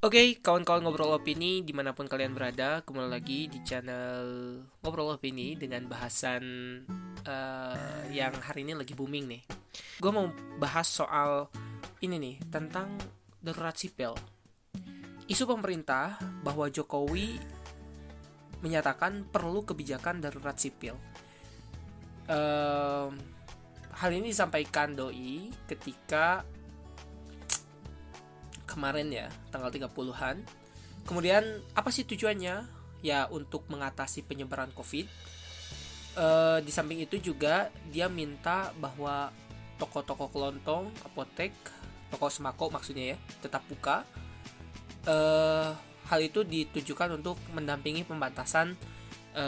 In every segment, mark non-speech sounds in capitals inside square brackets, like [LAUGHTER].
Oke, kawan-kawan ngobrol opini di mana pun kalian berada, kembali lagi di channel ngobrol opini dengan bahasan uh, yang hari ini lagi booming nih. Gue mau bahas soal ini nih tentang darurat sipil. Isu pemerintah bahwa Jokowi menyatakan perlu kebijakan darurat sipil. Uh, hal ini disampaikan doi ketika kemarin ya tanggal 30-an kemudian apa sih tujuannya? Ya untuk mengatasi penyebaran covid. E, di samping itu juga dia minta bahwa toko-toko kelontong apotek toko sembako maksudnya ya tetap buka. E, hal itu ditujukan untuk mendampingi pembatasan e,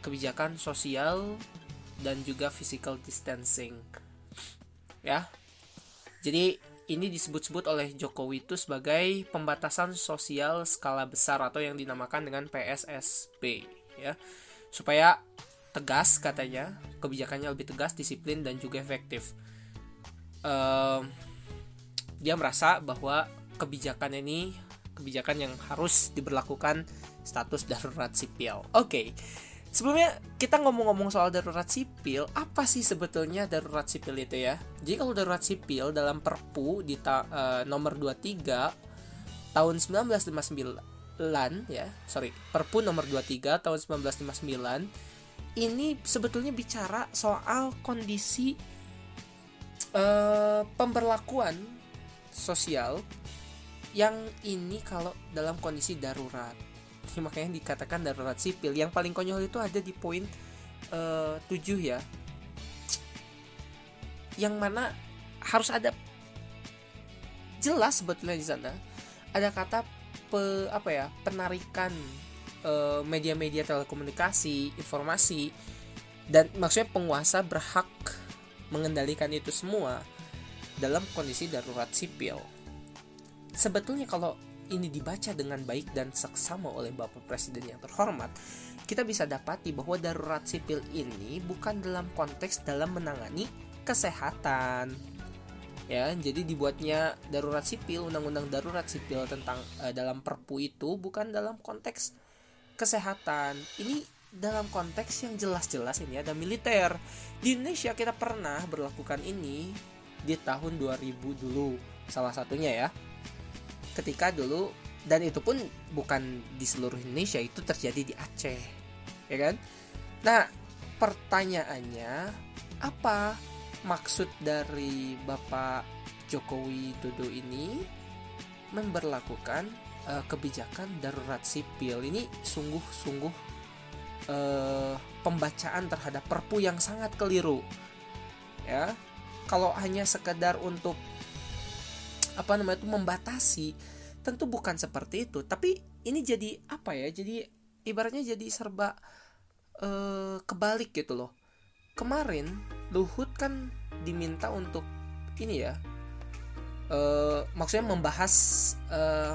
kebijakan sosial dan juga physical distancing. Ya. Jadi ini disebut-sebut oleh Jokowi itu sebagai pembatasan sosial skala besar atau yang dinamakan dengan PSSB ya. Supaya tegas katanya, kebijakannya lebih tegas, disiplin dan juga efektif. Um, dia merasa bahwa kebijakan ini kebijakan yang harus diberlakukan status darurat sipil. Oke. Okay. Sebelumnya kita ngomong-ngomong soal darurat sipil, apa sih sebetulnya darurat sipil itu ya? Jadi kalau darurat sipil dalam Perpu di ta, uh, nomor 23 tahun 1959 ya, sorry, Perpu nomor 23 tahun 1959 ini sebetulnya bicara soal kondisi uh, pemberlakuan sosial yang ini kalau dalam kondisi darurat [LAUGHS] makanya dikatakan darurat sipil. Yang paling konyol itu ada di poin uh, eh, 7 ya. Yang mana harus ada jelas sebetulnya di sana. Ada kata pe, apa ya penarikan uh, media-media telekomunikasi informasi dan maksudnya penguasa berhak mengendalikan itu semua dalam kondisi darurat sipil. Sebetulnya kalau ini dibaca dengan baik dan seksama oleh Bapak Presiden yang terhormat, kita bisa dapati bahwa darurat sipil ini bukan dalam konteks dalam menangani kesehatan. Ya, jadi dibuatnya darurat sipil, undang-undang darurat sipil tentang uh, dalam Perpu itu bukan dalam konteks kesehatan. Ini dalam konteks yang jelas-jelas ini ada militer. Di Indonesia kita pernah berlakukan ini di tahun 2000 dulu. Salah satunya ya ketika dulu dan itu pun bukan di seluruh Indonesia itu terjadi di Aceh ya kan? Nah pertanyaannya apa maksud dari Bapak Jokowi Dodo ini memberlakukan uh, kebijakan darurat sipil? Ini sungguh-sungguh uh, pembacaan terhadap Perpu yang sangat keliru ya. Kalau hanya sekedar untuk apa namanya itu membatasi tentu bukan seperti itu. Tapi ini jadi apa ya jadi ibaratnya jadi serba uh, kebalik gitu loh. Kemarin Luhut kan diminta untuk ini ya uh, maksudnya membahas uh,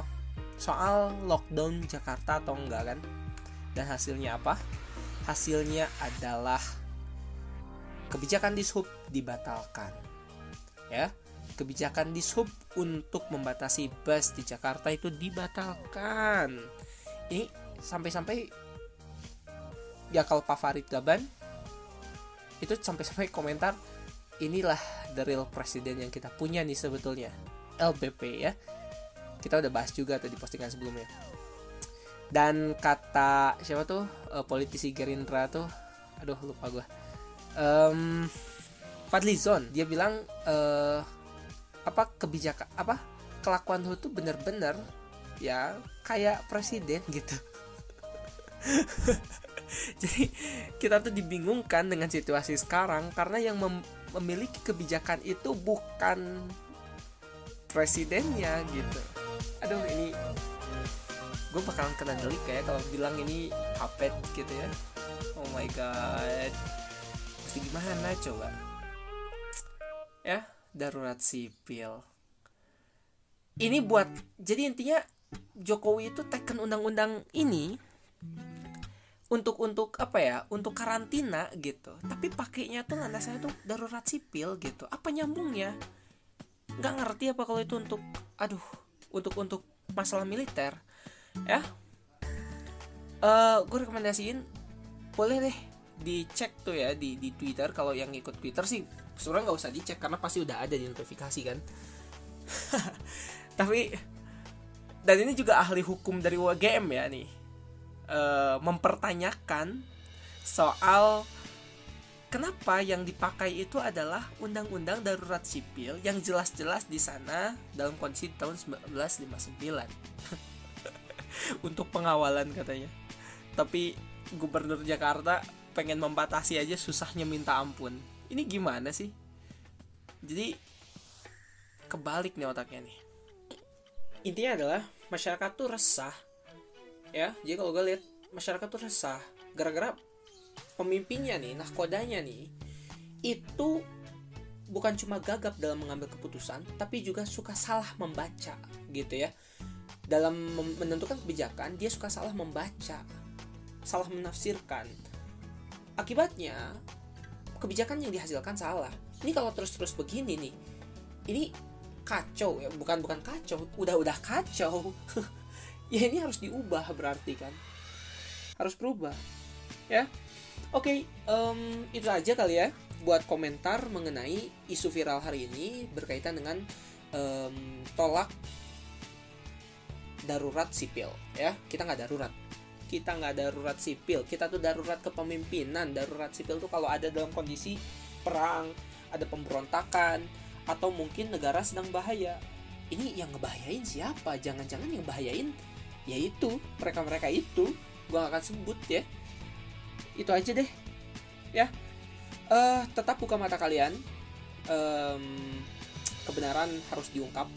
soal lockdown Jakarta atau enggak kan? Dan hasilnya apa? Hasilnya adalah kebijakan dishub dibatalkan ya kebijakan dishub untuk membatasi bus di Jakarta itu dibatalkan. Ini sampai-sampai ya kalau Pak Farid Gaban itu sampai-sampai komentar inilah the real presiden yang kita punya nih sebetulnya LBP ya. Kita udah bahas juga tadi postingan sebelumnya. Dan kata siapa tuh? Uh, politisi Gerindra tuh aduh lupa gue um, Fadlizon dia bilang uh, apa kebijakan apa kelakuan lu tuh bener-bener ya kayak presiden gitu. [LAUGHS] Jadi kita tuh dibingungkan dengan situasi sekarang karena yang mem memiliki kebijakan itu bukan presidennya gitu. Aduh ini gue bakalan kena delik kayak kalau bilang ini puppet gitu ya. Oh my god. Mesti gimana coba darurat sipil. Ini buat jadi intinya Jokowi itu tekan undang-undang ini untuk untuk apa ya untuk karantina gitu. Tapi pakainya tuh saya tuh darurat sipil gitu. Apa nyambungnya? Nggak ngerti apa kalau itu untuk aduh untuk untuk masalah militer. Ya? Uh, gue rekomendasiin boleh deh dicek tuh ya di di Twitter. Kalau yang ikut Twitter sih sebenarnya nggak usah dicek karena pasti udah ada di notifikasi kan? [LAUGHS] Tapi dan ini juga ahli hukum dari UGM ya nih. Uh, mempertanyakan soal kenapa yang dipakai itu adalah undang-undang darurat sipil yang jelas-jelas di sana dalam kondisi tahun 1959 [LAUGHS] untuk pengawalan katanya. Tapi gubernur Jakarta pengen membatasi aja susahnya minta ampun ini gimana sih? Jadi kebalik nih otaknya nih. Intinya adalah masyarakat tuh resah ya. Jadi kalau gue lihat masyarakat tuh resah gara-gara pemimpinnya nih nahkodanya nih itu bukan cuma gagap dalam mengambil keputusan tapi juga suka salah membaca gitu ya. Dalam menentukan kebijakan dia suka salah membaca salah menafsirkan. Akibatnya kebijakan yang dihasilkan salah. Ini kalau terus-terus begini nih ini kacau ya bukan bukan kacau udah udah kacau. [LAUGHS] Ya ini harus diubah berarti kan. Harus berubah ya. Oke, okay, um, itu aja kali ya buat komentar mengenai isu viral hari ini berkaitan dengan um, tolak darurat sipil ya. Kita nggak darurat, kita nggak darurat sipil, kita tuh darurat kepemimpinan. Darurat sipil tuh kalau ada dalam kondisi perang, ada pemberontakan, atau mungkin negara sedang bahaya. Ini yang ngebahayain siapa? Jangan-jangan yang bahayain yaitu mereka-mereka itu. Gua akan sebut ya itu aja deh ya uh, tetap buka mata kalian um, kebenaran harus diungkap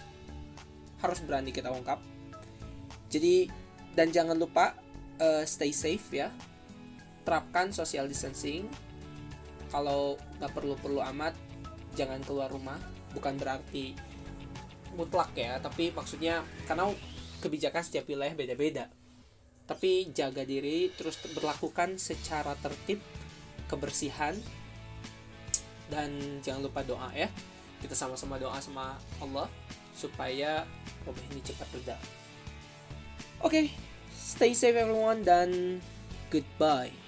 harus berani kita ungkap jadi dan jangan lupa uh, stay safe ya. Terapkan social distancing. Kalau nggak perlu-perlu amat jangan keluar rumah. Bukan berarti mutlak ya tapi maksudnya karena kebijakan setiap wilayah beda-beda. Tapi jaga diri terus berlakukan secara tertib kebersihan. Dan jangan lupa doa ya. Kita sama-sama doa sama Allah supaya wabah ini cepat reda. Oke okay, stay safe everyone. Dan goodbye